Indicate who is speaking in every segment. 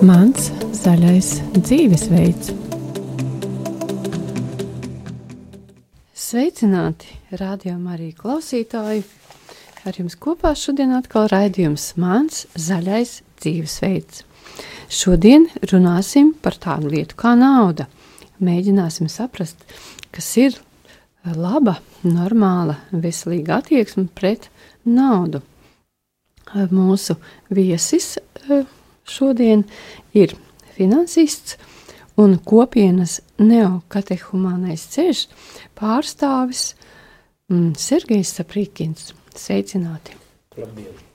Speaker 1: Mans zaļais dzīvesveids. Sveicināti, rādījumā arī klausītāji. Ar jums kopā šodien atkal raidījums Mans zaļais dzīvesveids. Šodien runāsim par tādu lietu kā nauda. Mēģināsim saprast, kas ir laba, normāla, veselīga attieksme pret naudu. Mūsu viesis šodien ir finansists un kopienas neokatehumānais ceļš pārstāvis mm, Sergejs Saprīkins. Sveicināti! Labdien.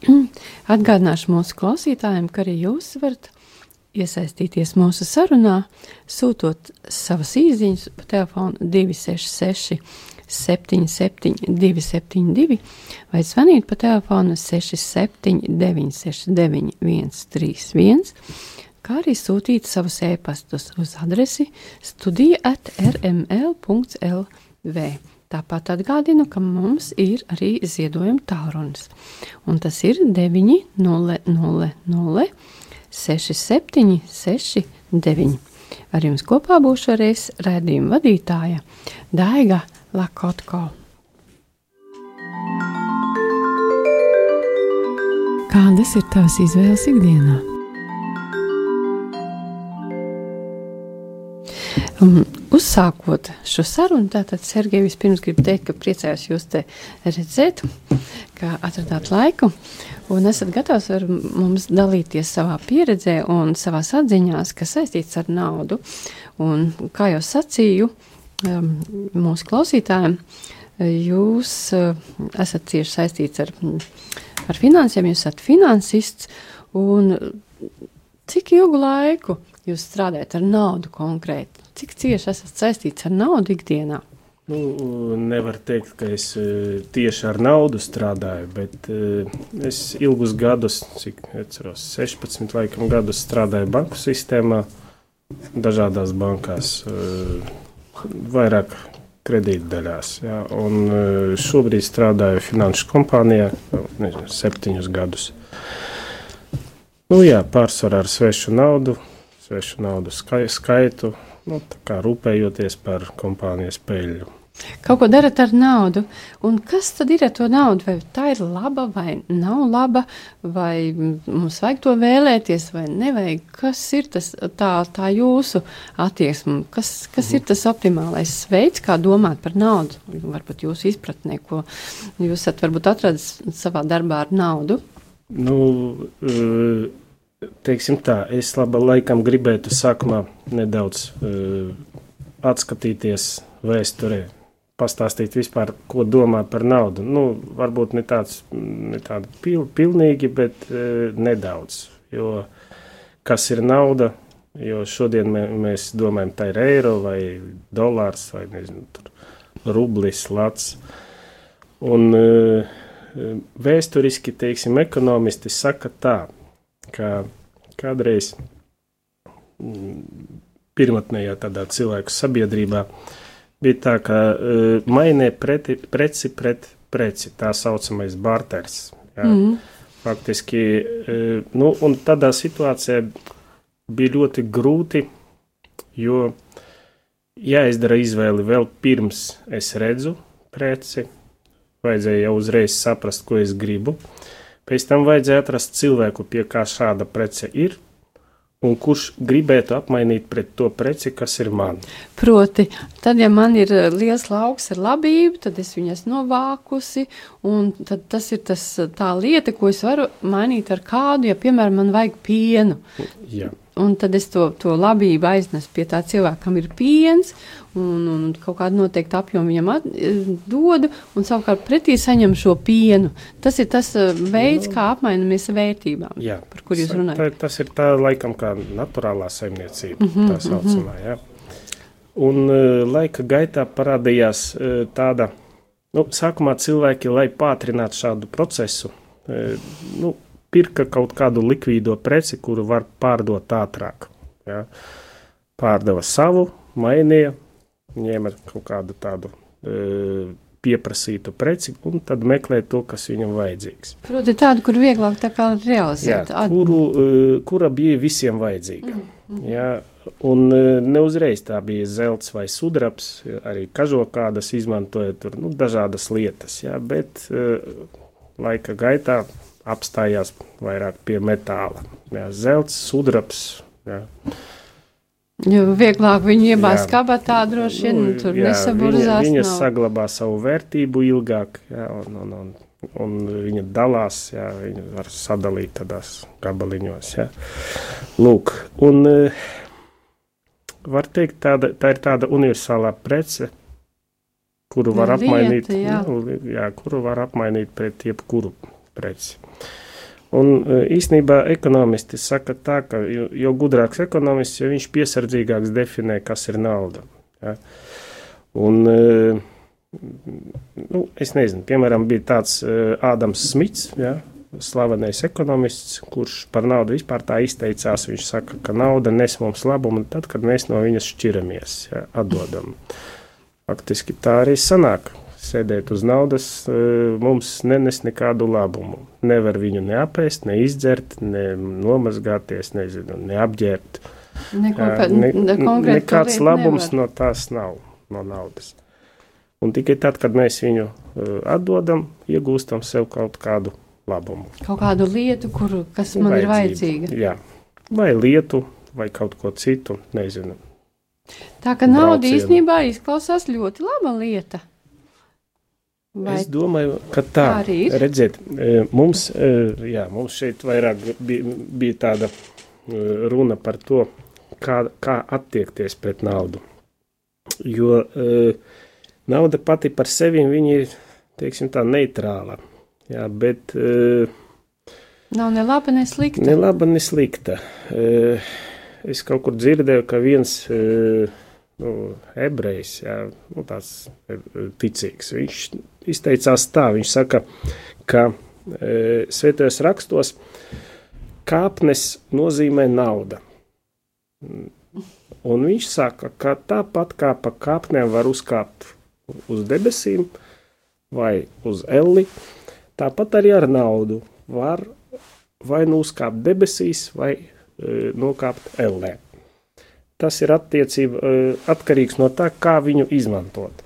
Speaker 1: Atgādināšu mūsu klausītājiem, ka arī jūs varat iesaistīties mūsu sarunā, sūtot savas īsiņas pa telefonu 266 77, 272, vai zvanīt pa telefonu 67, 969, 131, kā arī sūtīt savus e-pastus uz adresi studija at rml.lv. Tāpat atgādinu, ka mums ir arī ziedojuma tālrunis, un tas ir 900 67 69. Ar jums kopā būšu arī redzējuma vadītāja Daiga Lakotko. Kādas ir tavas izvēles ikdienā? Um, uzsākot šo sarunu, tātad Sergei vispirms gribu teikt, ka priecājos jūs te redzēt, ka atradāt laiku un esat gatavs ar mums dalīties savā pieredzē un savās atziņās, kas saistīts ar naudu. Un, kā jau sacīju, mūsu klausītājiem, jūs uh, esat cieši saistīts ar, ar finansēm, jūs esat finansists. Cik ilgu laiku jūs strādājat ar naudu konkrēti? Cik cieši esat saistīts ar naudu ikdienā?
Speaker 2: Nu, nevar teikt, ka es uh, tieši ar naudu strādāju, bet uh, es ilgus gadus, cik atceros, 16 laikam gadus strādāju banku sistēmā, dažādās bankās vairāk kredītdaļās. Ja, un e, šobrīd strādāju finanšu kompānijā nu, nezinu, septiņus gadus. Nu, jā, pārsvarā ar svešu naudu, svešu naudu skaitu, nu, rūpējoties par kompānijas peļņu.
Speaker 1: Kaut ko darat ar naudu. Un kas tad ir ar to naudu? Vai tā ir laba vai nav laba, vai mums vajag to vēlēties vai nevajag? Kas ir tas, tā, tā jūsu attieksme? Kas, kas mhm. ir tas optimālais veids, kā domāt par naudu? Varbūt jūsu izpratnē, ko jūs esat varbūt atradis savā darbā ar naudu?
Speaker 2: Nu, e, teiksim tā, es laba laikam gribētu sākumā nedaudz uh, atskatīties vēsturē pastāstīt vispār, ko domā par naudu. Nu, varbūt ne tāds ne pil, pilnīgi, bet e, nedaudz. Jo kas ir nauda? Jo šodien mē, mēs domājam, tā ir eiro vai dolārs vai nezinu, rublis, lats. Un e, e vēsturiski, teiksim, ekonomisti saka tā, ka kādreiz pirmotnējā tādā cilvēku sabiedrībā uh, bija tā, ka uh, mainē preti, preci pret preci, tā saucamais barters. Jā. Mm. Faktiski, uh, nu, un tādā situācijā bija ļoti grūti, jo jāizdara izvēle vēl pirms es redzu preci, vajadzēja jau uzreiz saprast, ko es gribu. Pēc tam vajadzēja atrast cilvēku, pie kā šāda prece ir, un kurš gribētu apmainīt pret to preci, kas ir man.
Speaker 1: Proti, tad, ja man ir eh, liels lauks ar labību, tad es viņas novākusi, un tas ir tas, tā lieta, ko es varu mainīt ar kādu, ja, piemēram, man vajag pienu. Jā. Un tad es to, to labību aiznesu pie tā cilvēka, kam ir piens, un, un kaut kādu noteiktu apjomu viņam at, dodu, un savukārt pretī saņem šo pienu. Tas ir tas uh, veids, nu, kā apmainamies vērtībām,
Speaker 2: jā,
Speaker 1: par kur jūs runājat.
Speaker 2: Tā, tas ir tā laikam kā naturālā saimniecība, mm -hmm, tā saucamā, jā. Un uh, laika gaitā parādījās tāda, nu, sākumā cilvēki, lai pātrinātu šādu procesu, nu, pirka kaut kādu likvīdo preci, kuru var pārdot ātrāk. Ja? Pārdeva savu, mainīja, ņēma kaut kādu tādu e, pieprasītu preci un tad meklēt to, kas viņam vajadzīgs.
Speaker 1: Proti tādu, kur vieglāk tā kā realizēt.
Speaker 2: Jā, kuru, uh, kura bija visiem vajadzīga. Mm -hmm. Jā, un uh, neuzreiz tā bija zelts vai sudrabs, arī kažokādas izmantoja tur nu, dažādas lietas, jā, bet uh, laika gaitā apstājās vairāk pie metāla. Jā, zelts, sudrabs. Jā.
Speaker 1: Jo vieglāk viņu iebāzt kabatā, droši vien nu, tur nesaburzās.
Speaker 2: Viņa, viņa saglabā savu vērtību ilgāk, jā, un, un, un, un viņa dalās, jā, viņa var sadalīt tādās gabaliņos, jā. Lūk, un var teikt, tāda, tā ir tāda universālā prece, kuru var Lieta, apmainīt, jā. Nu, jā, kuru var apmainīt pret jebkuru preci. Un e, īsnībā ekonomisti saka tā, ka jo, jo gudrāks ekonomists, jo viņš piesardzīgāks definē, kas ir nauda. Ja? Un, e, nu, es nezinu, piemēram, bija tāds e, Ādams Smits, ja? slavenais ekonomists, kurš par naudu vispār tā izteicās. Viņš saka, ka nauda nes mums labumu tad, kad mēs no viņas šķiramies, ja? atdodam. Faktiski tā arī sanāk sēdēt uz naudas e, mums nenes nekādu labumu. Nevar viņu neapēst, ne izdzert, ne nomazgāties, nezinu, neapģērbt.
Speaker 1: Neko, ne, ne,
Speaker 2: nekāds labums nevar. no tās nav, no naudas. Un tikai tad, kad mēs viņu uh, atdodam, iegūstam sev kaut kādu labumu.
Speaker 1: Kaut kādu lietu, kur, kas man Vajadzību, ir vajadzīga.
Speaker 2: Jā, vai lietu, vai kaut ko citu, nezinu.
Speaker 1: Tā ka nauda īstenībā izklausās ļoti laba lieta.
Speaker 2: Vai es domāju, ka tā, tā ir. Redziet, e, mums, e, jā, mums šeit vairāk bija, bija tāda e, runa par to, kā, kā attiekties pret naudu. Jo nauda pati par sevi ir, teiksim, tā neitrāla. Jā, bet.
Speaker 1: Nav ne laba, ne slikta.
Speaker 2: Ne laba, ne slikta. Es kaut kur dzirdēju, ka viens nu, ebrejs, jā, nu, tāds ticīgs, viņš izteicās tā, viņš saka, ka e, svētajos rakstos kāpnes nozīmē nauda. Un viņš saka, ka tāpat kā pa kāpnēm var uzkāpt uz debesīm vai uz elli, tāpat arī ar naudu var vai nu uzkāpt debesīs vai e, nokāpt ellē. Tas ir attiecība, e, atkarīgs no tā, kā viņu izmantot.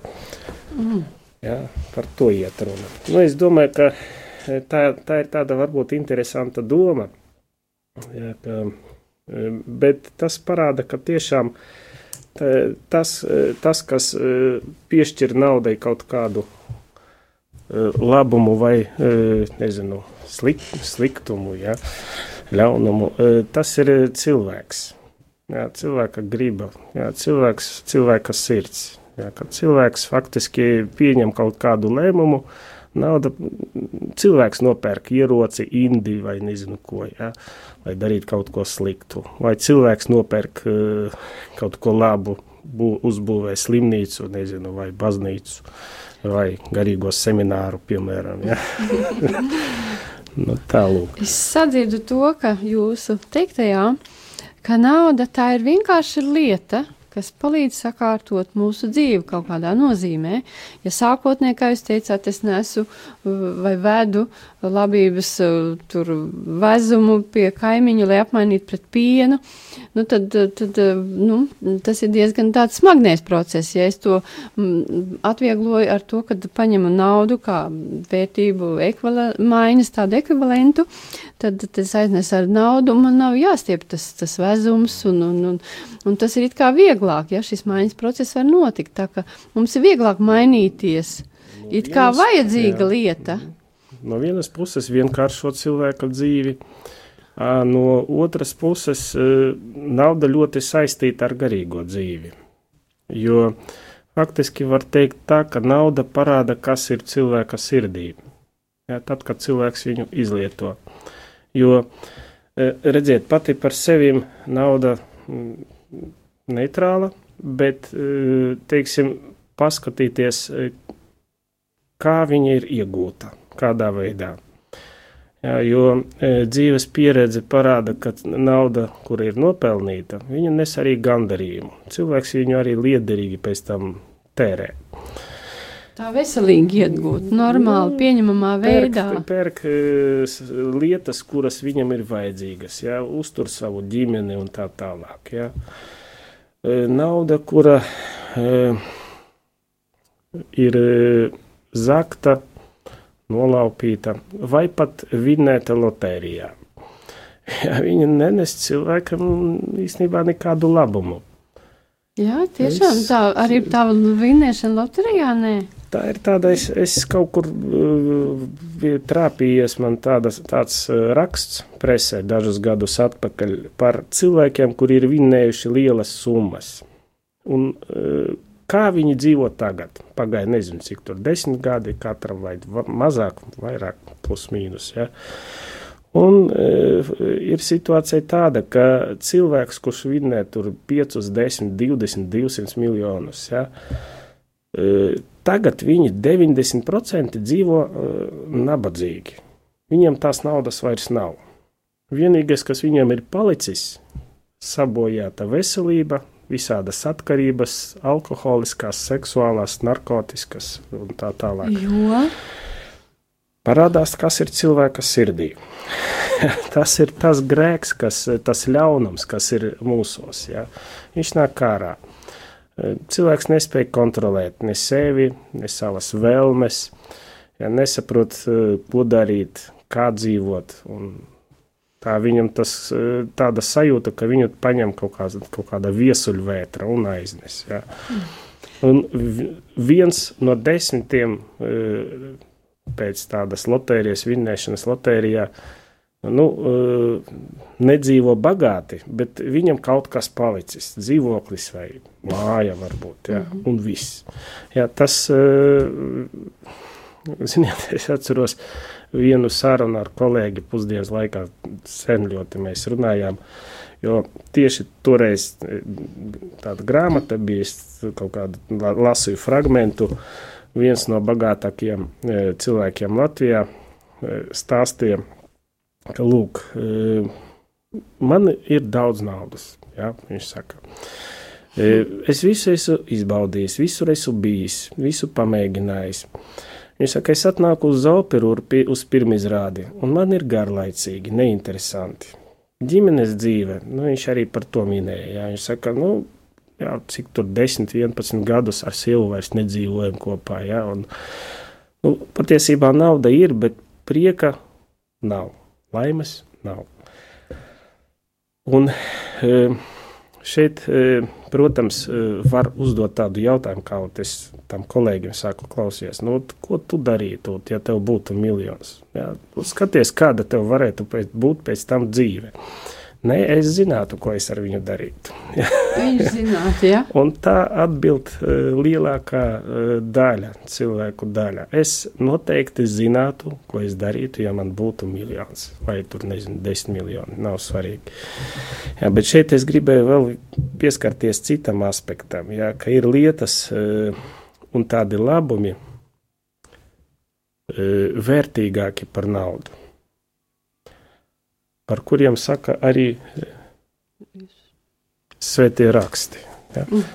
Speaker 2: Mm. Ja, par to iet runa. Nu, es domāju, ka e, tā, tā ir tāda varbūt interesanta doma, ja, ka, e, bet tas parāda, ka tiešām tas, e, tas kas piešķir naudai kaut kādu labumu vai, nezinu, slik, sliktumu, ja, ļaunumu, tas ir cilvēks. Jā, cilvēka griba, jā, cilvēks, cilvēka sirds. Ja, kad cilvēks faktiski pieņem kaut kādu lēmumu, nauda, cilvēks nopērk ieroci, indi vai nezinu ko, ja, lai darītu kaut ko sliktu. Vai cilvēks nopērk uh, kaut ko labu, bū, uzbūvē slimnīcu, nezinu, vai baznīcu, vai garīgo semināru, piemēram. Ja. nu, tālūk.
Speaker 1: Es sadzirdu to, ka jūsu teiktajā, ka nauda tā ir vienkārši lieta, kas palīdz sakārtot mūsu dzīvi kaut kādā nozīmē. Ja sākotnēji, kā jūs teicāt, es nesu vai vedu labības tur vezumu pie kaimiņu, lai apmainītu pret pienu, nu tad, tad nu, tas ir diezgan tāds smagnējs process. Ja es to atviegloju ar to, ka paņemu naudu kā vērtību maiņas tādu ekvivalentu, tad tas aiznes ar naudu, un man nav jāstiep tas, tas vezums, un, un, un, un tas ir it kā vieglāk, ja šis maiņas process var notikt, tā ka mums ir vieglāk mainīties, it kā vajadzīga jā. lieta.
Speaker 2: No vienas puses vienkāršot cilvēka dzīvi, no otras puses nauda ļoti saistīta ar garīgo dzīvi. Jo faktiski var teikt tā, ka nauda parāda, kas ir cilvēka sirdī. Ja, tad, kad cilvēks viņu izlieto. Jo, redziet, pati par sevi nauda neitrāla, bet, teiksim, paskatīties, kā viņa ir iegūta kādā veidā. Jā, jo e, dzīves pieredze parāda, ka nauda, kur ir nopelnīta, viņa nes arī gandarījumu. Cilvēks viņu arī liederīgi pēc tam tērē.
Speaker 1: Tā veselīgi iegūt, normāli, nu, pieņemamā veidā.
Speaker 2: Pērk, pērk lietas, kuras viņam ir vajadzīgas, ja, uztur savu ģimeni un tā tālāk. Ja. Nauda, kura ir zakta, nolaupīta vai pat vinnēta lotērijā. Ja, viņa nenes cilvēkam īstenībā nekādu labumu.
Speaker 1: Jā, tiešām es, tā arī tā vinnēšana loterijā, nē.
Speaker 2: Tā ir tāda, es, es kaut kur uh, trāpījies, man tādas, tāds uh, raksts presē dažus gadus atpakaļ par cilvēkiem, kuri ir vinnējuši lielas summas. Un uh, kā viņi dzīvo tagad? Pagāja nezinu, cik tur desmit gadi katram vai mazāk, vairāk plus mīnus, ja. Un e, ir situācija tāda, ka cilvēks, kurš vinnē tur 5, 10, 20, 200 miljonus, ja, e, tagad viņi 90% dzīvo e, nabadzīgi. Viņiem tās naudas vairs nav. Vienīgais, kas viņiem ir palicis, sabojāta veselība, visādas atkarības, alkoholiskās, seksuālās, narkotikas un tā tālāk.
Speaker 1: Jo?
Speaker 2: Parādās, kas ir cilvēka sirdī. tas ir tas grēks, kas, tas ļaunums, kas ir mūsos. Ja? Viņš nāk ārā. Cilvēks nespēja kontrolēt ne sevi, ne savas vēlmes, ja nesaprot, ko darīt, kā dzīvot. Tā viņam tas tāda sajūta, ka viņu paņem kaut, kā, kaut kāda viesuļvētra un aiznes. Ja? Un viens no desmitiem pēc tādas lotērijas vinnēšanas lotērijā nu, eh, nedzīvo bagāti, bet viņam kaut kas palicis, dzīvoklis vai māja varbūt, ja, mm -hmm. un viss. Jā, tas, eh, ziniet, es atceros vienu sarunu ar kolēģi pusdienas laikā, sen ļoti mēs runājām, jo tieši toreiz eh, tāda grāmata bija, kaut kādu lasīju fragmentu, uh, viens no bagātākajiem cilvēkiem Latvijā stāstīja, ka, lūk, e, man ir daudz naudas, ja, viņš saka. Es visu esmu izbaudījis, visur esmu bijis, visu pamēģinājis. Viņš saka, es atnāku uz operu uz pirmizrādi, un man ir garlaicīgi, neinteresanti. Ģimenes dzīve, nu, viņš arī par to minēja. Jā. Viņš saka, nu, jā, cik tur 10, 11 gadus ar sievu vairs nedzīvojam kopā. Jā, un, nu, patiesībā nauda ir, bet prieka nav, laimes nav. Un e, šeit, e, protams, e, var uzdot tādu jautājumu, kā es tam kolēģim saku, klausies, nu, ko tu darītu, ja tev būtu miljons? Jā, skaties, kāda tev varētu būt pēc tam dzīve. Nē, es zinātu, ko es ar viņu darītu.
Speaker 1: Viņš zinātu, ja?
Speaker 2: Un tā atbild uh, lielākā uh, daļa, cilvēku daļa. Es noteikti zinātu, ko es darītu, ja man būtu miljons vai tur, nezinu, desmit miljoni, nav svarīgi. Jā, bet šeit es gribēju vēl pieskarties citam aspektam, jā, ka ir lietas uh, un tādi labumi vērtīgāki par naudu par kuriem saka arī svētie raksti. Ja? Mm.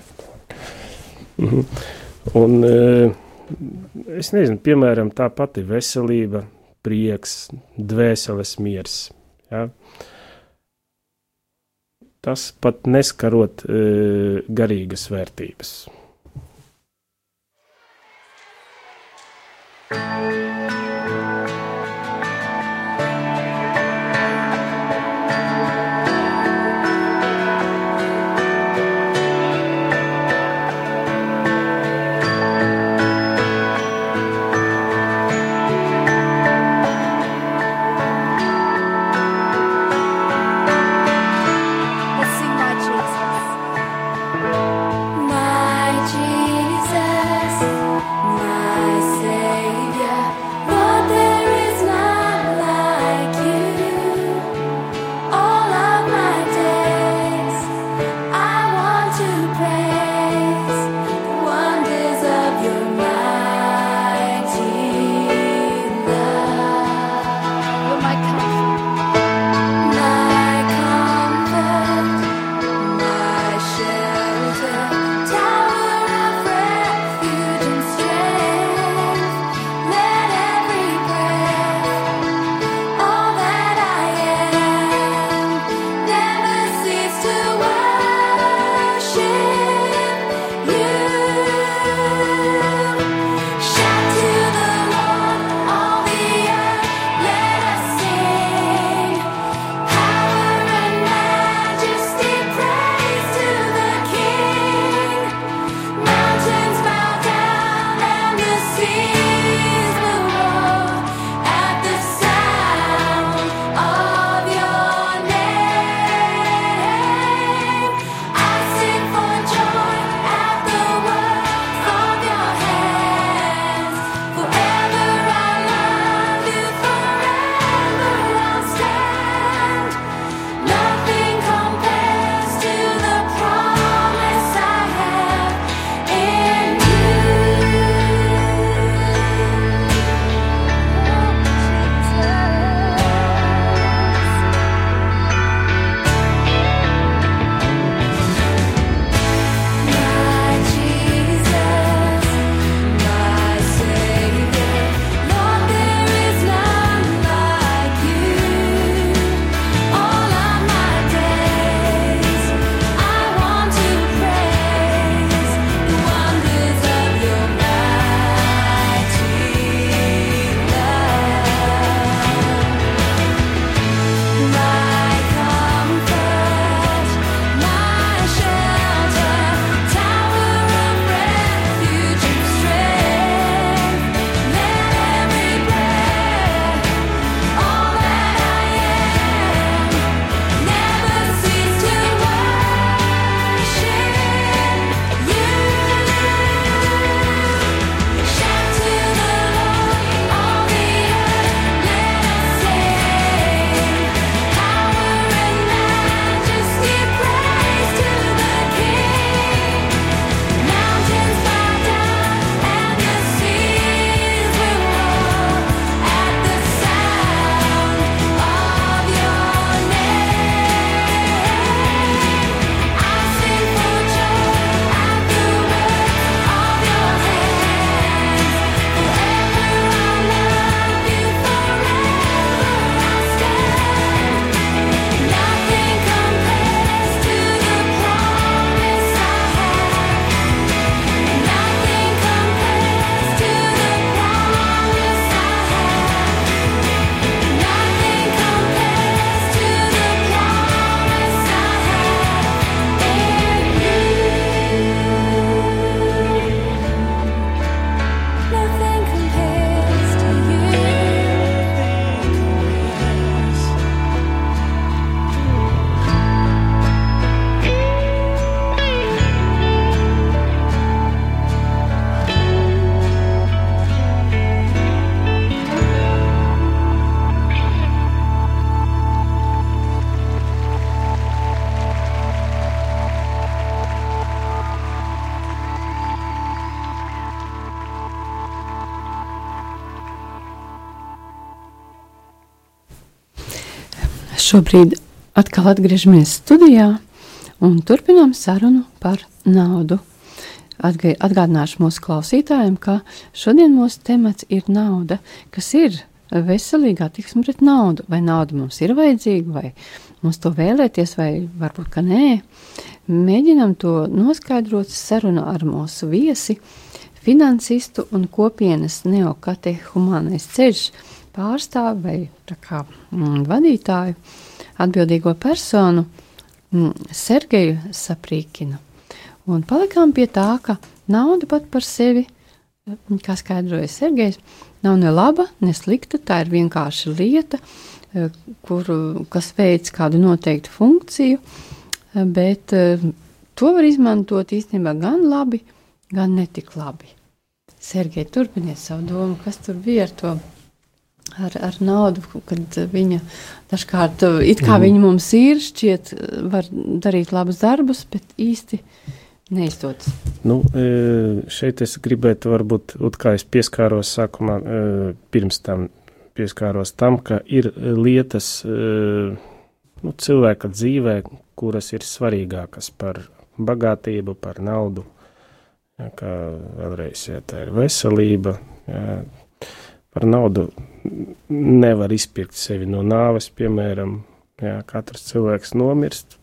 Speaker 2: Mhm. Un, e, es nezinu, piemēram, tā pati veselība, prieks, dvēseles miers. Ja? Tas pat neskarot e, garīgas vērtības.
Speaker 1: Šobrīd atkal atgriežamies studijā un turpinām sarunu par naudu. Atgādināšu mūsu klausītājiem, ka šodien mūsu temats ir nauda, kas ir veselīga attieksme pret naudu. Vai nauda mums ir vajadzīga, vai mums to vēlēties, vai varbūt ka nē. Mēģinam to noskaidrot sarunā ar mūsu viesi, finansistu un kopienas neokatehumānais ceļš pārstāvi vai kā, mm, vadītāju, atbildīgo personu mm, Sergeju Saprīkinu. Un palikām pie tā, ka nauda pat par sevi, mm, kā skaidroja Sergejs, nav ne laba, ne slikta. Tā ir vienkārši lieta, eh, kuru, kas veic kādu noteiktu funkciju, eh, bet eh, to var izmantot īstenībā gan labi, gan netik labi. Sergei, turpiniet savu domu, kas tur bija ar to ar, ar naudu, kad viņa dažkārt it kā mm. viņa mums ir, šķiet, var darīt labus darbus, bet īsti neizdodas.
Speaker 2: Nu, e, šeit es gribētu varbūt, kā es pieskāros sākumā, e, pirms tam pieskāros tam, ka ir lietas e, nu, cilvēka dzīvē, kuras ir svarīgākas par bagātību, par naudu. Ja, kā vēlreiz, ja tā ir veselība, ja, par naudu nevar izpirkt sevi no nāves, piemēram, jā, katrs cilvēks nomirst,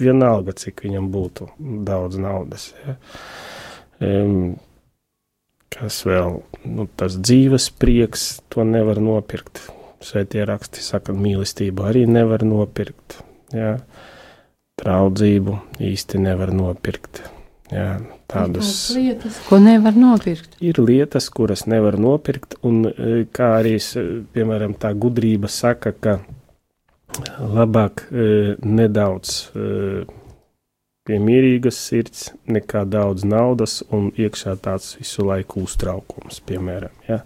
Speaker 2: vienalga, cik viņam būtu daudz naudas. Jā. Um, kas vēl, nu, tas dzīves prieks, to nevar nopirkt. Svētie raksti saka, mīlestību arī nevar nopirkt. Jā. Traudzību īsti nevar nopirkt. Jā, tādas
Speaker 1: lietas, ko nevar nopirkt.
Speaker 2: Ir lietas, kuras nevar nopirkt, un e, kā arī, piemēram, tā gudrība saka, ka labāk e, nedaudz pie mierīgas sirds nekā daudz naudas un iekšā tāds visu laiku uztraukums, piemēram. Ja?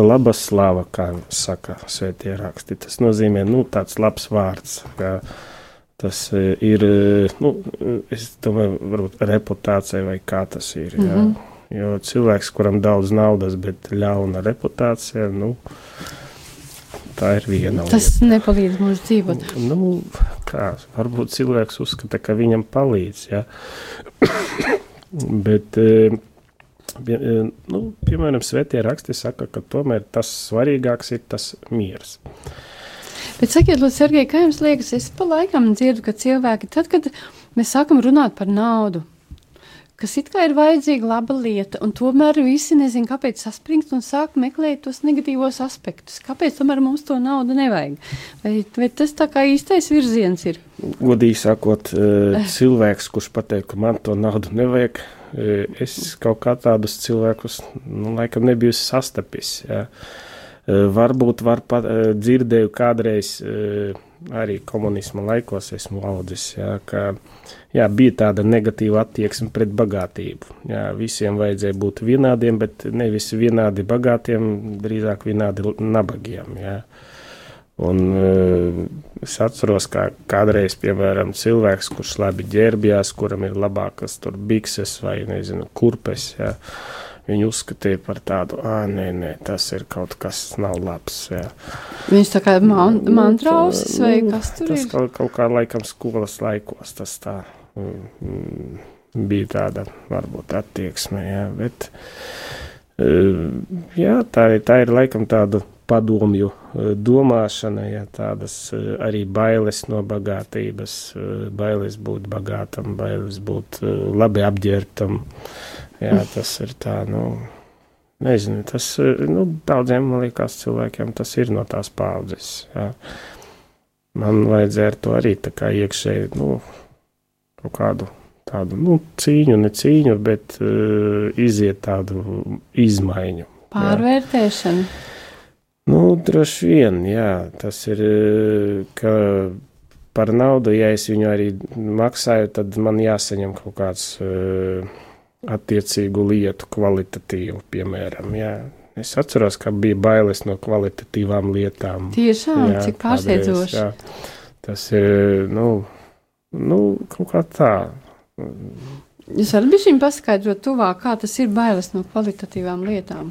Speaker 2: Laba slava, kā saka svētie raksti. Tas nozīmē, nu, tāds labs vārds. Ka, uh, Tas e, ir, e, nu, es domāju, varbūt reputācija vai kā tas ir. Jā. Mm -hmm. Jo cilvēks, kuram daudz naudas, bet ļauna reputācija, nu, tā ir viena lieta.
Speaker 1: Tas nepalīdz mums dzīvot.
Speaker 2: Nu, kā, varbūt cilvēks uzskata, ka viņam palīdz, jā. bet, e, nu, piemēram, svētie raksti saka, ka tomēr tas svarīgāks ir tas miers.
Speaker 1: Bet sakiet, Lūdzu, Sergei, kā jums liekas, es pa laikam dzirdu, ka cilvēki, tad, kad mēs sākam runāt par naudu, kas it kā ir vajadzīga laba lieta, un tomēr visi nezin, kāpēc saspringst un sāk meklēt tos negatīvos aspektus. Kāpēc tomēr mums to naudu nevajag? Vai, vai tas tā kā īstais virziens ir?
Speaker 2: Godīgi sakot, eh, cilvēks, kurš pateikt, ka man to naudu nevajag, eh, es kaut kā tādus cilvēkus, nu, laikam nebiju sastapis. Jā. Eh, varbūt var pat eh, dzirdēju kādreiz eh, arī komunisma laikos esmu audzis, jā, ka jā, bija tāda negatīva attieksme pret bagātību. Jā, visiem vajadzēja būt vienādiem, bet nevis vienādi bagātiem, drīzāk vienādi nabagiem. Jā. Un es atceros, kā kādreiz, piemēram, cilvēks, kurš labi ģērbjās, kuram ir labākas tur bikses vai, nezinu, kurpes, jā, uh, Viņi uzskatīja par tādu, ah, nē, nē, tas ir kaut kas nav labs. Jā.
Speaker 1: Viņš tā kā man, nu, mantrausis vai nu, kas tur
Speaker 2: tas ir? Tas kaut, kaut kā laikam skolas laikos tas tā mm, mm, bija tāda varbūt attieksme, jā, bet jā, tā, tā ir laikam tādu padomju domāšana, ja tādas arī bailes no bagātības, bailes būt bagātam, bailes būt labi apģērbtam. Jā, tas ir tā, nu, nezinu, tas, nu, daudziem, man liekas, cilvēkiem tas ir no tās paudzes, jā. Man vajadzēja ar to arī tā kā iekšēji, nu, kaut kādu tādu, nu, cīņu, ne cīņu, bet uh, iziet tādu izmaiņu.
Speaker 1: Pārvērtēšanu. Jā.
Speaker 2: Nu, droši vien, jā, tas ir, ka par naudu, ja es viņu arī maksāju, tad man jāsaņem kaut kāds uh, attiecīgu lietu kvalitatīvu, piemēram. Jā. Es atceros, ka bija bailes no kvalitatīvām lietām.
Speaker 1: Tiešām, jā, cik pārsteidzoši.
Speaker 2: Tas ir, nu, nu, kaut kā tā.
Speaker 1: Jūs varat bišķiņ paskaidrot tuvāk, kā tas ir bailes no kvalitatīvām lietām?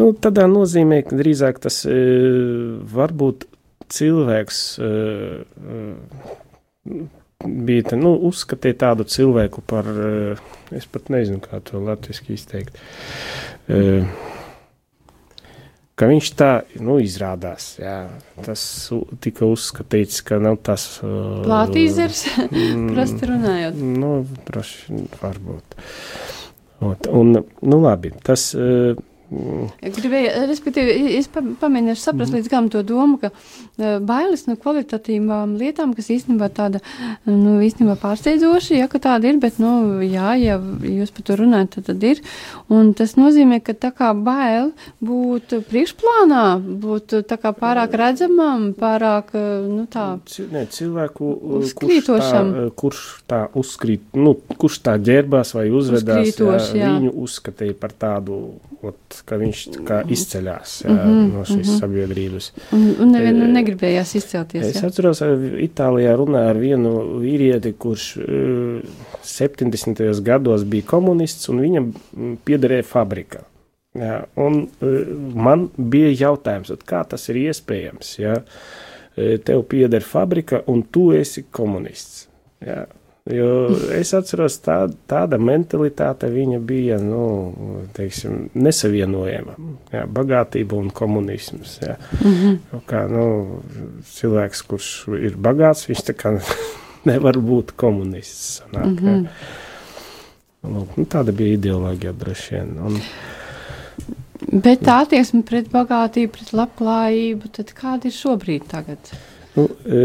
Speaker 2: Nu, tādā nozīmē, ka drīzāk tas e, varbūt cilvēks uh, bija tā, nu, uzskatīja tādu cilvēku par, uh, es pat nezinu, kā to latviešu izteikt. Uh, ka viņš tā nu, izrādās. Jā, tas tika uzskatīts, ka nav tas
Speaker 1: plātīzers, uh, prasti runājot.
Speaker 2: Nu, droši varbūt. Un, un, nu, labi, tas. Uh,
Speaker 1: Gribēju, respektīvi, es pamēģināšu saprast mm. līdz galam to domu, ka uh, bailes no kvalitatīvām lietām, kas īstenībā tāda, nu, īstenībā pārsteidzoši, ja, ka tāda ir, bet, nu, jā, ja jūs par to runājat, tad, tad ir. Un tas nozīmē, ka tā kā bail būt priekšplānā, būt tā kā pārāk redzamam, pārāk, nu, tā.
Speaker 2: Ne, cilvēku, kurš tā, kurš tā uzskrīt, nu, kurš tā ģērbās vai uzvedās, jā, jā. viņu uzskatīja par tādu, ot, ka viņš izceļas jā, mm -hmm, no šīs mm -hmm. sabiedrības.
Speaker 1: Un, un nevienam e, negribējās izcelties.
Speaker 2: Es jā. atceros, Itālijā runāju ar vienu vīrieti, kurš uh, 70. gados bija komunists, un viņam piederēja fabrika. Jā, un man bija jautājums, kā tas ir iespējams, ja tev pieder fabrika un tu esi komunists. Jā, Jo es atceros, tā, tāda mentalitāte viņa bija nu, teiksim, nesavienojama. Jā, bagātība un komunisms. Jā. Mm -hmm. kā, nu, cilvēks, kurš ir bagāts, viņš nevar būt komunists. Sanāk, mm -hmm. nu, nu, tāda bija ideoloģija droši vien. Un,
Speaker 1: Bet tā attieksme pret bagātību, pret labklājību, tad kāda ir šobrīd? Tagad?
Speaker 2: Nu, e,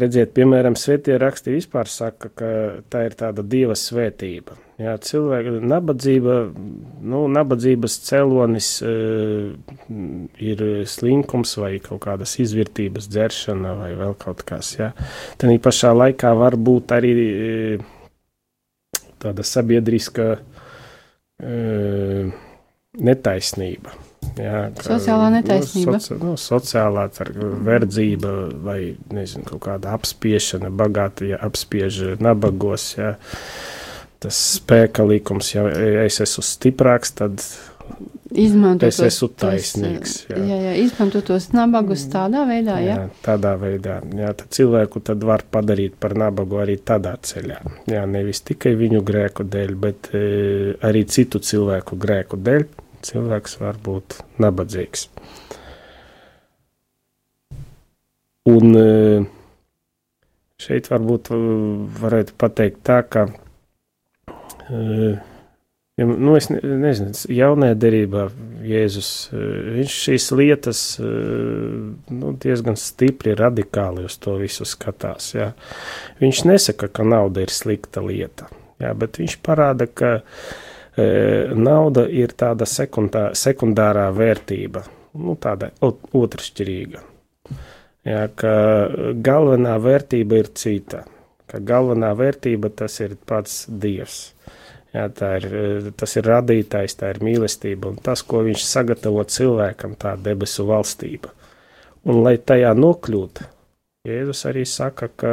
Speaker 2: redziet, piemēram, svētie raksti vispār saka, ka tā ir tāda dieva svētība. Jā, cilvēka nabadzība, nu, nabadzības celonis uh, ir slinkums vai kaut kādas izvērtības dzeršana vai vēl kaut kas. Jā. Tad pašā laikā var būt arī uh, tāda sabiedriska netaisnība. Jā,
Speaker 1: sociālā netaisnība.
Speaker 2: Nu, soci, nu, sociālā verdzība vai nezinu, kaut kāda apspiešana, bagāti ja apspiež nabagos. Jā. Tas spēka likums, ja es esmu stiprāks, tad
Speaker 1: Izmantot
Speaker 2: es esmu taisnīgs.
Speaker 1: Jā, jā, jā izmantot tos nabagus tādā veidā, jā. jā
Speaker 2: tādā veidā, jā, tad cilvēku tad var padarīt par nabagu arī tādā ceļā. Jā, nevis tikai viņu grēku dēļ, bet e, arī citu cilvēku grēku dēļ cilvēks var būt nabadzīgs. Un e, šeit varbūt e, varētu pateikt tā, ka, e, nu es nezinu, jaunajā derībā Jēzus, viņš šīs lietas nu, diezgan stipri, radikāli uz to visu skatās. Jā. Viņš nesaka, ka nauda ir slikta lieta, jā, bet viņš parāda, ka nauda ir tāda sekundā, sekundārā vērtība, nu, tāda otršķirīga. Jā, ka galvenā vērtība ir cita, ka galvenā vērtība tas ir pats Dievs. Jā, ir, tas ir radītājs, tā ir mīlestība un tas, ko viņš sagatavo cilvēkam, tā debesu valstība. Un, lai tajā nokļūtu, Jēzus arī saka, ka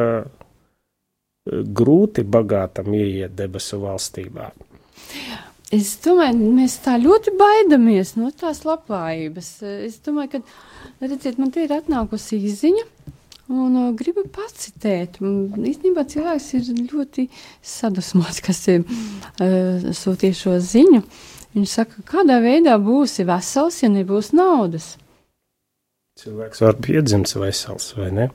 Speaker 2: grūti bagātam ieiet debesu valstībā.
Speaker 1: Es domāju, mēs tā ļoti baidamies no tās labklājības. Es domāju, ka, redziet, man te ir atnākusi izziņa. Un uh, gribu pacitēt. Īstenībā cilvēks ir ļoti sadusmots, kas ir uh, sūtīja šo ziņu. Viņš saka, kādā veidā būsi vesels, ja nebūs naudas.
Speaker 2: Cilvēks var piedzimt vesels, vai ne?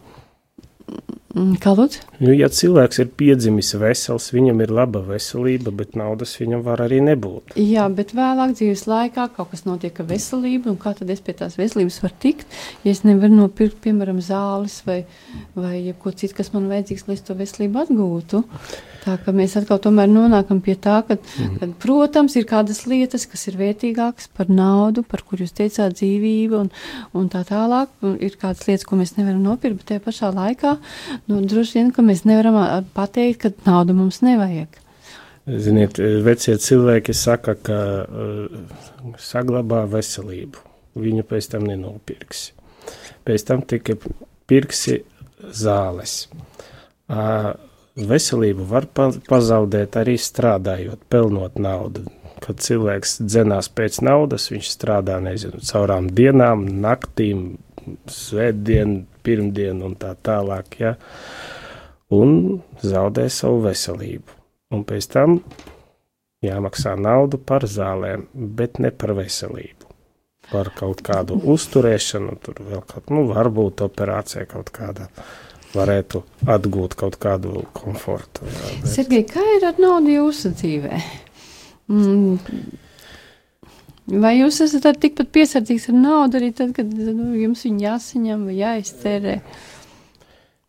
Speaker 1: Mm, kā lūdzu?
Speaker 2: Nu, ja cilvēks ir piedzimis vesels, viņam ir laba veselība, bet naudas viņam var arī nebūt.
Speaker 1: Jā, bet vēlāk dzīves laikā kaut kas notiek ar veselību, un kā tad es pie tās veselības varu tikt, ja es nevaru nopirkt, piemēram, zāles vai, vai ko citu, kas man vajadzīgs, lai es to veselību atgūtu. Tā ka mēs atkal tomēr nonākam pie tā, ka, mm. kad, protams, ir kādas lietas, kas ir vērtīgākas par naudu, par kur jūs teicāt dzīvību un, un tā tālāk. Un ir kādas lietas, ko mēs nevaram nopirkt, bet tajā pašā laikā, nu, droši vien, ka mēs nevaram pateikt, ka naudu mums nevajag.
Speaker 2: Ziniet, vecie cilvēki saka, ka uh, saglabā veselību. Viņu pēc tam nenopirksi. Pēc tam tikai pirksi zāles. Uh, veselību var pazaudēt arī strādājot, pelnot naudu. Kad cilvēks dzenās pēc naudas, viņš strādā nezinu, caurām dienām, naktīm, svētdienu, pirmdienu un tā tālāk, ja, un zaudē savu veselību. Un pēc tam jāmaksā naudu par zālēm, bet ne par veselību. Par kaut kādu uzturēšanu, tur vēl kaut nu, varbūt operācija kaut kāda varētu atgūt kaut kādu komfortu. Jā,
Speaker 1: bet... Sergei, kā ir ar naudu jūsu dzīvē? Mm. Vai jūs esat tikpat piesardzīgs ar naudu arī tad, kad nu, jums viņa jāsaņem vai jāiztērē?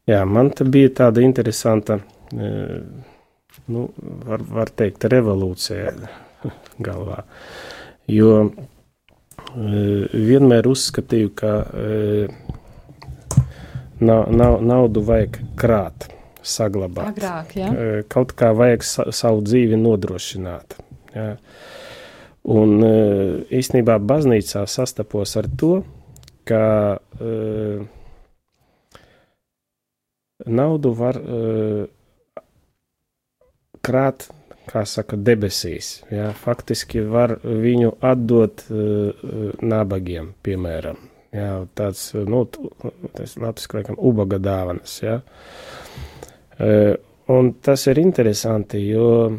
Speaker 2: Jā, man te bija tāda interesanta, nu, var, var teikt, revolūcija galvā. Jo vienmēr uzskatīju, ka naudu vajag krāt, saglabāt.
Speaker 1: Agrāk, ja?
Speaker 2: Kaut kā vajag sa savu dzīvi nodrošināt. Ja. Un īstenībā baznīcā sastapos ar to, ka uh, naudu var uh, krāt, kā saka, debesīs. Ja? Faktiski var viņu atdot uh, nabagiem, piemēram. Jā, tāds, nu, tas latviešu laikam ubaga dāvanas, jā. Uh, un tas ir interesanti, jo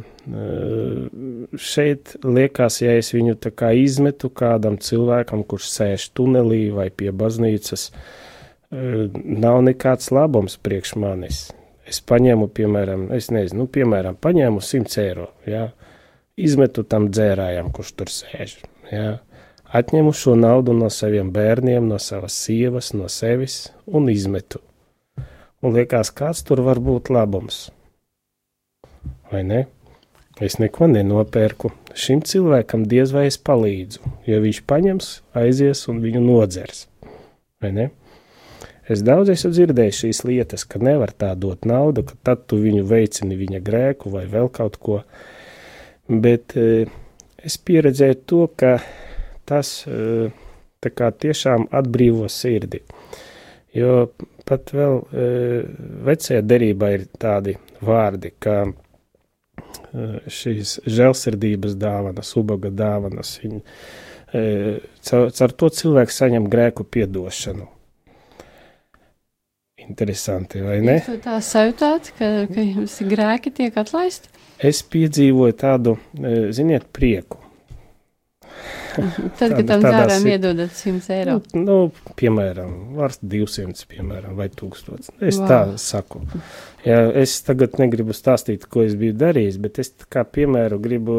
Speaker 2: šeit liekas, ja es viņu tā kā izmetu kādam cilvēkam, kurš sēž tunelī vai pie baznīcas, uh, nav nekāds labums priekš manis. Es paņēmu, piemēram, es nezinu, nu, piemēram, paņēmu 100 eiro, jā, izmetu tam dzērājam, kurš tur sēž, jā atņemu šo naudu no saviem bērniem, no savas sievas, no sevis un izmetu. Un liekas, kāds tur var būt labums? Vai ne? Es neko nenopērku. Šim cilvēkam diez vai es palīdzu, jo viņš paņems, aizies un viņu nodzers. Vai ne? Es daudz esmu dzirdējis šīs lietas, ka nevar tā dot naudu, ka tad tu viņu veicini viņa grēku vai vēl kaut ko. Bet e, es pieredzēju to, ka tas kā, tiešām atbrīvo sirdi. Jo pat vēl eh, vecajā derībā ir tādi vārdi, eh, šīs žēlsirdības dāvanas, ubaga dāvanas, viņi, caur, caur to cilvēku saņem grēku piedošanu. Interesanti, vai ne?
Speaker 1: Jūs tā sajūtāt, ka, ka jums grēki tiek atlaisti?
Speaker 2: Es piedzīvoju tādu, ziniet, prieku.
Speaker 1: Tad, kad tam dzērām iedodat 100 eiro.
Speaker 2: Nu, nu, piemēram, var 200, piemēram, vai 1000. Es wow. tā saku. Jā, es tagad negribu stāstīt, ko es biju darījis, bet es kā piemēru gribu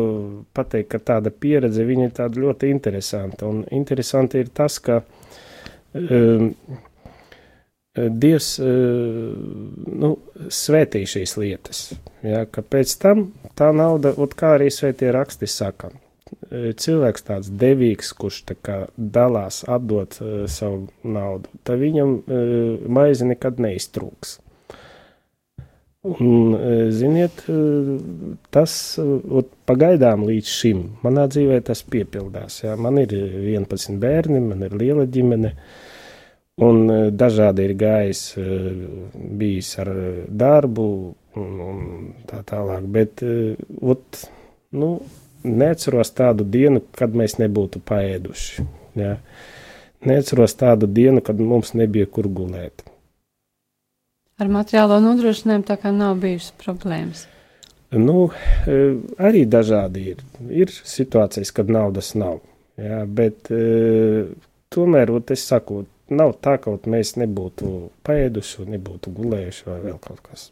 Speaker 2: pateikt, ka tāda pieredze viņa ir tāda ļoti interesanta. Un interesanti ir tas, ka um, Dievs uh, nu, svētī šīs lietas. Ja, pēc tam tā nauda, kā arī svētie raksti saka, cilvēks tāds devīgs, kurš tā kā dalās, atdot uh, savu naudu, tad viņam uh, maize nekad neiztrūks. Un, uh, ziniet, uh, tas uh, pagaidām līdz šim manā dzīvē tas piepildās. Jā. Man ir 11 bērni, man ir liela ģimene, un uh, dažādi ir gājis, uh, bijis ar darbu un, un tā tālāk, bet, ot, nu, neatceros tādu dienu, kad mēs nebūtu paēduši. Ja? Neatceros tādu dienu, kad mums nebija kur gulēt.
Speaker 1: Ar materiālo nodrošinājumu tā kā nav bijušas problēmas.
Speaker 2: Nu, e, arī dažādi ir. Ir situācijas, kad naudas nav. Jā, bet e, tomēr, ot, es saku, nav tā, ka mēs nebūtu paēduši, nebūtu gulējuši vai vēl kaut kas.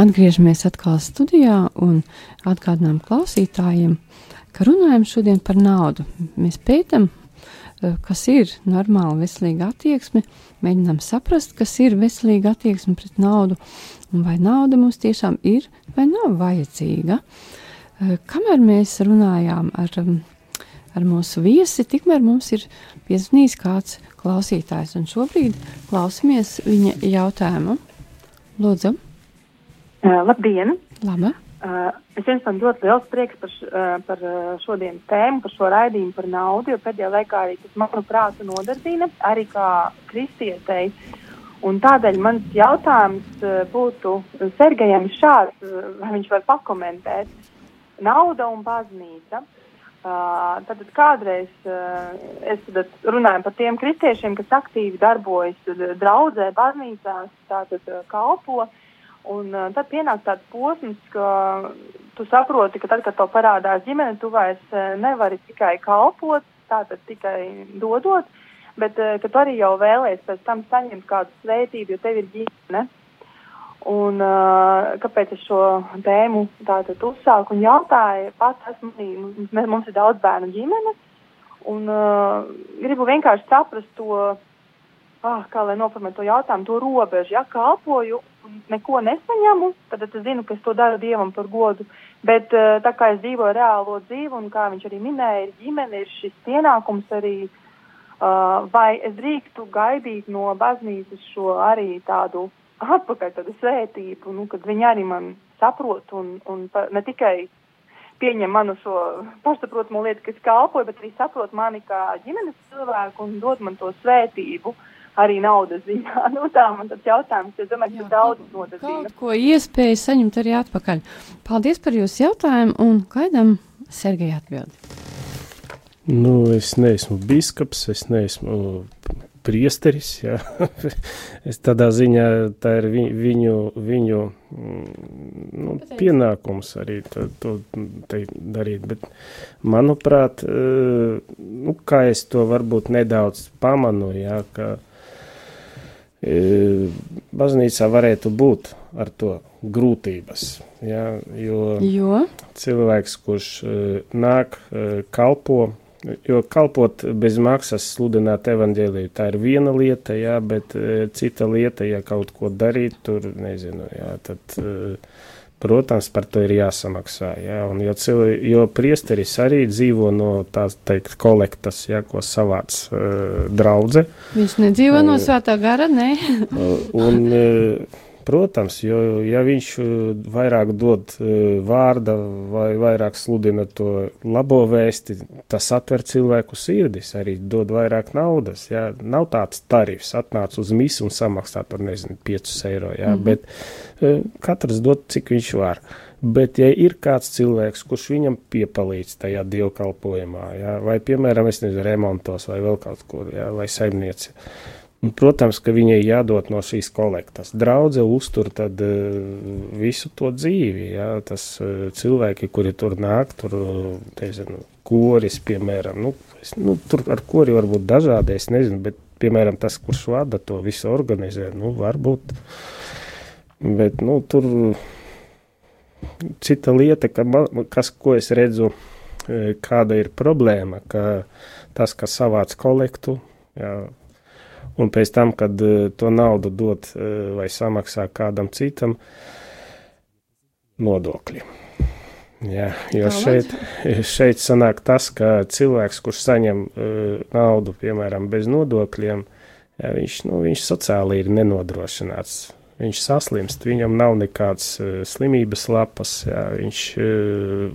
Speaker 1: Atgriežamies atkal studijā un atgādinām klausītājiem, ka runājam šodien par naudu. Mēs pētam, uh, kas ir normāla veselīga attieksme, mēģinām saprast, kas ir veselīga attieksme pret naudu un vai nauda mums tiešām ir vai nav vajadzīga. Uh, kamēr mēs runājām ar, um, ar mūsu viesi, tikmēr mums ir piezvanījis kāds klausītājs, un šobrīd klausamies viņa jautājumu. Lūdzu!
Speaker 3: Uh, labdien!
Speaker 1: Laba!
Speaker 3: Uh, es jums man ļoti liels prieks par, š, uh, par šodienas tēmu, par šo raidījumu par naudu, jo pēdējā laikā arī tas, manuprāt, nodarbina arī kā kristietei. Un tādēļ mans jautājums uh, būtu Sergejam šāds, uh, vai viņš var pakomentēt. Nauda un baznīca. Uh, tad kādreiz uh, es runāju par tiem kristiešiem, kas aktīvi darbojas draudzē, baznīcās, tātad uh, kalpo. Uh, Un uh, tad pienāk tāds posms, ka tu saproti, ka tad, kad tev parādās ģimene, tu vairs uh, nevari tikai kalpot, tātad tikai dodot, bet uh, ka tu arī jau vēlēsies pēc tam saņemt kādu svētību, jo tev ir ģimene. Un uh, kāpēc es šo tēmu tātad uzsāku un jautāju, pats esmu, mums, mums ir daudz bērnu ģimene, un uh, gribu vienkārši saprast to, ah, kā lai noformē to jautājumu, to robežu, ja kalpoju neko nesaņemu, tad es zinu, ka es to daru Dievam par godu, bet uh, tā kā es dzīvoju reālo dzīvi un kā viņš arī minēja, ir ģimene, ir šis pienākums arī, uh, vai es drīkstu gaidīt no baznīcas šo arī tādu atpakaļ tādu svētību, nu, kad viņi arī man saprot un, un pa, ne tikai pieņem manu šo pašsaprotamu lietu, kas kalpoju, bet arī saprot mani kā ģimenes cilvēku un dod man to svētību. Arī naudas ziņā. Nu, tā man tas jautājums, es domāju, ka daudz nodarbina.
Speaker 1: Kaut ko iespēju saņemt arī atpakaļ. Paldies par jūsu jautājumu un gaidām Sergeja atbildi.
Speaker 2: Nu, es neesmu biskaps, es neesmu priesteris. Ja? es tādā ziņā tā ir vi, viņu, viņu nu, pienākums arī to, to darīt. Bet, manuprāt, nu, kā es to varbūt nedaudz pamanu, ja, ka baznīcā varētu būt ar to grūtības. Ja, jo,
Speaker 1: jo
Speaker 2: cilvēks, kurš nāk, kalpo, Jo kalpot bez maksas, sludināt evaņģēlīju, tā ir viena lieta, jā, bet e, cita lieta, ja kaut ko darīt, tur nezinu, jā, tad, e, protams, par to ir jāsamaksā, jā, un jo, cilvē, jo priesteris arī dzīvo no tās, teikt, kolektas, jā, ko savāc e, draudze.
Speaker 1: Viņš nedzīvo no svētā gara, ne?
Speaker 2: un, Protams, jo ja viņš uh, vairāk dod uh, vārda vai vairāk sludina to labo vēsti, tas atver cilvēku sirdis, arī dod vairāk naudas. Jā. Nav tāds tarifs, atnāc uz misu un samaksā tur, nezinu, 5 eiro, jā, mm -hmm. bet uh, katrs dod, cik viņš var. Bet, ja ir kāds cilvēks, kurš viņam piepalīdz tajā dievkalpojumā, jā, vai, piemēram, es nezinu, remontos vai vēl kaut kur, jā, vai saimnieci, Un, protams, ka viņai jādod no šīs kolektas. Draudze uztur tad, uh, visu to dzīvi. Ja? Tas uh, cilvēki, kuri tur nāk, tur teizinu, koris, piemēram, nu, es, nu, tur ar kori var būt dažādi, es nezinu, bet, piemēram, tas, kurš vada to visu organizē, nu, varbūt, bet, nu, tur cita lieta, ka man, kas, ko es redzu, kāda ir problēma, ka tas, kas savāc kolektu, jā, un pēc tam, kad uh, to naudu dod uh, vai samaksā kādam citam, nodokļi. Jā, jo šeit, šeit sanāk tas, ka cilvēks, kurš saņem uh, naudu, piemēram, bez nodokļiem, jā, viņš, nu, viņš sociāli ir nenodrošināts. Viņš saslimst, viņam nav nekādas uh, slimības lapas, jā, viņš uh,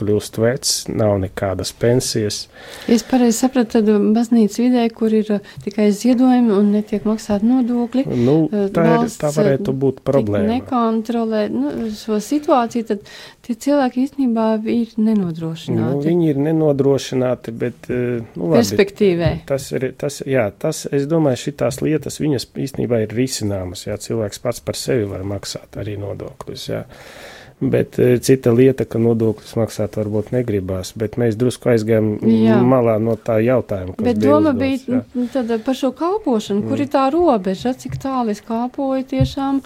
Speaker 2: kļūst vecs, nav nekādas pensijas.
Speaker 1: Es pareizi sapratu, tad baznīcas vidē, kur ir uh, tikai ziedojumi un netiek maksāt nodokļi.
Speaker 2: Nu, uh, tā, ir, tā varētu uh, būt problēma.
Speaker 1: Nekontrolē nu, šo situāciju, tad tie cilvēki īstenībā ir nenodrošināti.
Speaker 2: Nu, viņi ir nenodrošināti, bet, nu,
Speaker 1: labi, Perspektīvē.
Speaker 2: Tas ir, tas, jā, tas, es domāju, šitās lietas, viņas īstenībā ir risināmas, jā, cilvēks pats par sevi var maksāt arī nodokļus, jā. Bet e, cita lieta, ka nodokļus maksāt varbūt negribās, bet mēs drusku aizgājām jā. malā no tā jautājuma.
Speaker 1: Bet doma uzdots, bija jā. tad par šo kalpošanu, mm. kur ir tā robeža, cik tālu es kalpoju tiešām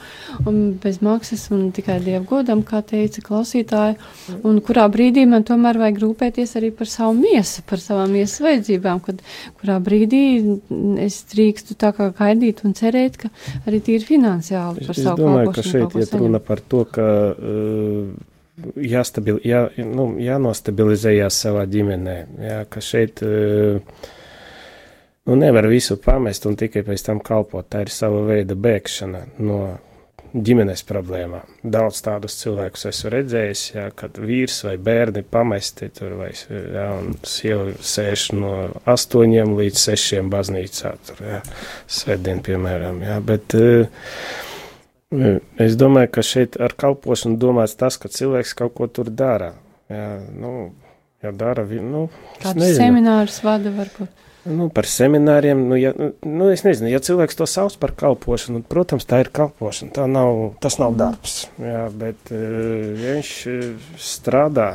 Speaker 1: bez maksas un tikai dievu godam, kā teica klausītāji, un kurā brīdī man tomēr vajag rūpēties arī par savu miesu, par savām miesas vajadzībām, kad kurā brīdī es drīkstu tā kā gaidīt un cerēt, ka arī tīri finansiāli par
Speaker 2: es,
Speaker 1: savu
Speaker 2: kalpošanu. Es domāju, ka šeit iet runa par to, ka uh, jāstabil, jā, nu, jānostabilizējās savā ģimenē. Jā, ka šeit nu, nevar visu pamest un tikai pēc tam kalpot. Tā ir sava veida bēgšana no ģimenes problēmām. Daudz tādus cilvēkus esmu redzējis, jā, kad vīrs vai bērni pamesti tur, vai jā, un sieva sēž no astoņiem līdz sešiem baznīcā, tur, jā, svētdien, piemēram, jā, bet uh, Es domāju, ka šeit ar kalpošanu domāts tas, ka cilvēks kaut ko tur dara. Jā, nu, ja dara, nu,
Speaker 1: Kādus seminārus vada varbūt?
Speaker 2: Nu, par semināriem, nu, ja, nu, es nezinu, ja cilvēks to sauc par kalpošanu, protams, tā ir kalpošana, tā nav, tas nav darbs, jā, bet ja viņš strādā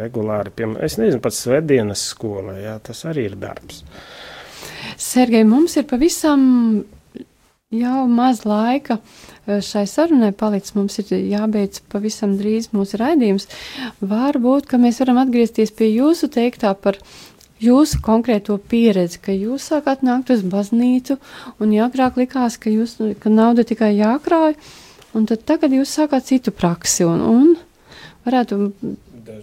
Speaker 2: regulāri, piemēram, es nezinu, pat svedienas skolā, jā, tas arī ir darbs.
Speaker 1: Sergei, mums ir pavisam jau maz laika šai sarunai palicis. Mums ir jābeidz pavisam drīz mūsu raidījums. Varbūt, ka mēs varam atgriezties pie jūsu teiktā par jūsu konkrēto pieredzi, ka jūs sākāt nākt uz baznīcu, un agrāk likās, ka, jūs, ka nauda tikai jākrāj, un tad tagad jūs sākāt citu praksi, un, un varētu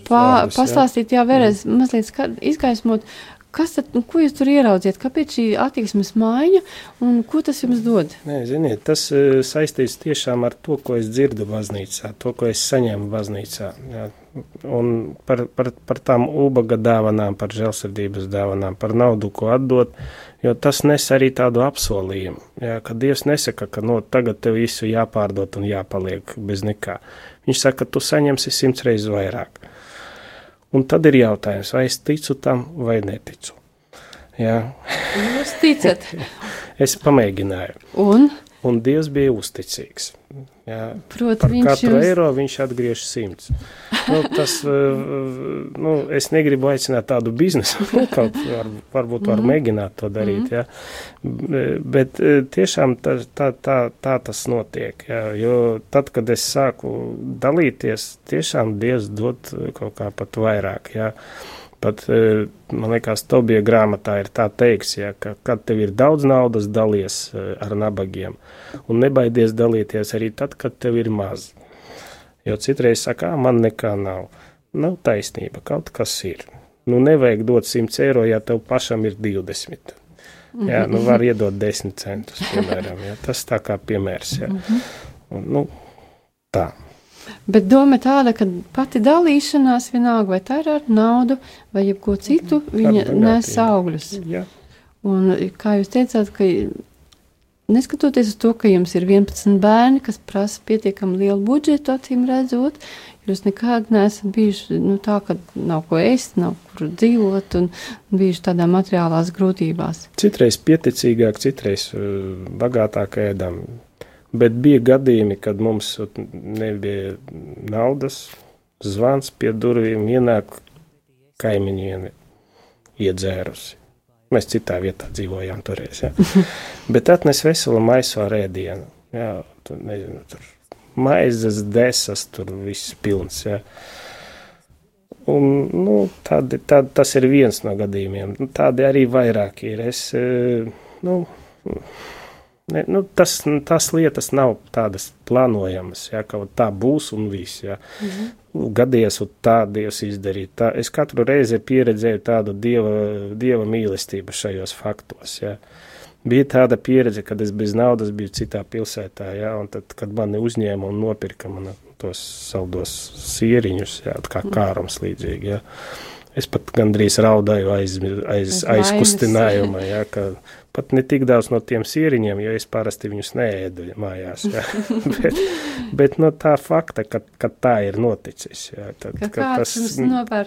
Speaker 1: pā, pastāstīt, jā, vēlreiz mazliet izgaismot, Kas tad, nu, ko jūs tur ieraudziet? Kāpēc šī attieksmes maiņa un ko tas jums dod?
Speaker 2: Nē, ziniet, tas uh, saistīts tiešām ar to, ko es dzirdu baznīcā, to, ko es saņemu baznīcā. Jā. Un par, par, par tām ubaga dāvanām, par žēlsirdības dāvanām, par naudu, ko atdot, jo tas nes arī tādu apsolījumu. Jā, ka Dievs nesaka, ka no tagad tev visu jāpārdot un jāpaliek bez nekā. Viņš saka, ka tu saņemsi simts reizes vairāk. Un tad ir jautājums, vai es ticu tam vai neticu. Jā.
Speaker 1: Jūs ticat?
Speaker 2: es pamēģināju.
Speaker 1: Un?
Speaker 2: Un Dievs bija uzticīgs. Jā,
Speaker 1: Proti,
Speaker 2: par katru
Speaker 1: jums...
Speaker 2: eiro viņš atgriež simts. Nu, tas, nu, es negribu aicināt tādu biznesu, nu, kaut var, varbūt var mm. mēģināt to darīt, mm. jā. bet tiešām tā, tā, tā, tā tas notiek, jā, jo tad, kad es sāku dalīties, tiešām Dievs dod kaut kā pat vairāk, jā. Pat, e, man liekas, Tobija grāmatā ir tā teiks, ja, ka, kad tev ir daudz naudas, dalies e, ar nabagiem, un nebaidies dalīties arī tad, kad tev ir maz. Jo citreiz saka, man nekā nav. Nav taisnība, kaut kas ir. Nu, nevajag dot 100 eiro, ja tev pašam ir 20. Jā, nu var iedot 10 centus, piemēram. Jā. Tas tā kā piemērs. Jā. Un, nu, tā.
Speaker 1: Bet doma tāda, ka pati dalīšanās, vienalga vai tā ir ar naudu vai jebko citu, viņa nes augļus.
Speaker 2: Jā.
Speaker 1: Un, kā jūs teicāt, ka neskatoties uz to, ka jums ir 11 bērni, kas prasa pietiekami lielu budžetu, acīm redzot, jūs nekad neesat bijuši nu, tā, ka nav ko ēst, nav kur dzīvot un bijuši tādā materiālās grūtībās.
Speaker 2: Citreiz pieticīgāk, citreiz uh, bagātāk ēdam Bet bija gadījumi, kad mums nebija naudas, zvans pie durvīm, ienāk kaimiņiene iedzērusi. Mēs citā vietā dzīvojām toreiz. Ja. Bet atnes veselu maisu ar ēdienu. Jā, tur, nezinu, tur maizes, desas, tur viss pilns. Ja. Un, nu, tādi, tādi, tas ir viens no gadījumiem. Tādi arī vairāk ir. Es, eh, nu, Ne, nu, tas, tas lietas nav tādas plānojamas, ja, ka tā būs un viss. Ja. Mm -hmm. Gadies, un tā Dievs izdarīt. Tā, es katru reizi pieredzēju tādu dieva, dieva mīlestību šajos faktos. Ja. Bija tāda pieredze, kad es bez naudas biju citā pilsētā, ja, un tad, kad mani uzņēma un nopirka man tos saldos sieriņus, ja, kā kārums līdzīgi. Ja. Es pat gandrīz raudāju aiz, aiz, aizkustinājumā, ja, ka pat ne tik daudz no tiem sieriņiem, jo es parasti viņus neēdu mājās. Jā. bet bet no tā fakta, ka, ka tā ir noticis, jā, tad,
Speaker 1: ka ka tas,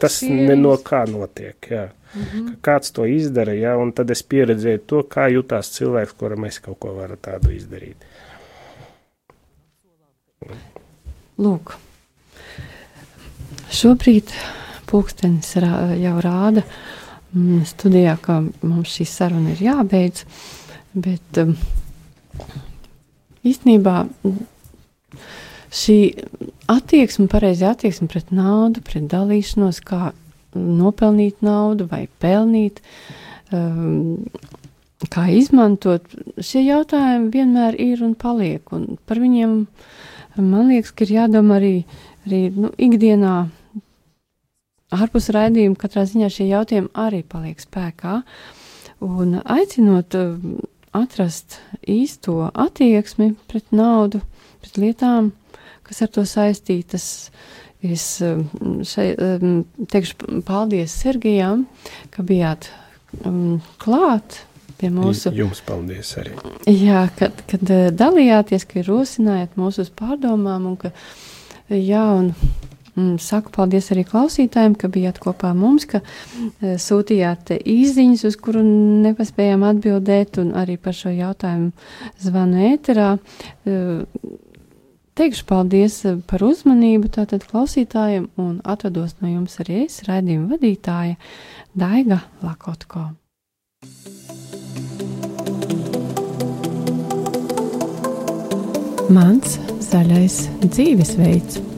Speaker 2: tas no kā notiek. Jā. Mm -hmm. Ka kāds to izdara, jā, un tad es pieredzēju to, kā jutās cilvēks, kuram es kaut ko varu tādu izdarīt.
Speaker 1: Lūk, šobrīd pulkstenis jau rāda studijā, ka mums šī saruna ir jābeidz. Bet um, īstenībā šī attieksme, pareizi attieksme pret naudu, pret dalīšanos, kā nopelnīt naudu vai pelnīt, um, kā izmantot, šie jautājumi vienmēr ir un paliek. Un par viņiem man liekas, ka ir jādomā arī, arī nu, ikdienā ārpus raidījuma katrā ziņā šie jautājumi arī paliek spēkā. Un aicinot uh, atrast īsto attieksmi pret naudu, pret lietām, kas ar to saistītas. Es um, šeit um, teikšu paldies Sergijam, ka bijāt um, klāt pie mūsu.
Speaker 2: Jums paldies arī.
Speaker 1: Jā, kad, kad uh, dalījāties, ka rosinājāt mūsu uz pārdomām un ka, jā, un Mm, saku paldies arī klausītājiem, ka bijāt kopā mums, ka e, sūtījāt īziņas, uz kuru nepaspējām atbildēt, un arī par šo jautājumu zvanu ēterā. E, teikšu paldies par uzmanību tātad klausītājiem, un atvados no jums arī es, raidījuma vadītāja Daiga Lakotko. Mans zaļais dzīvesveids.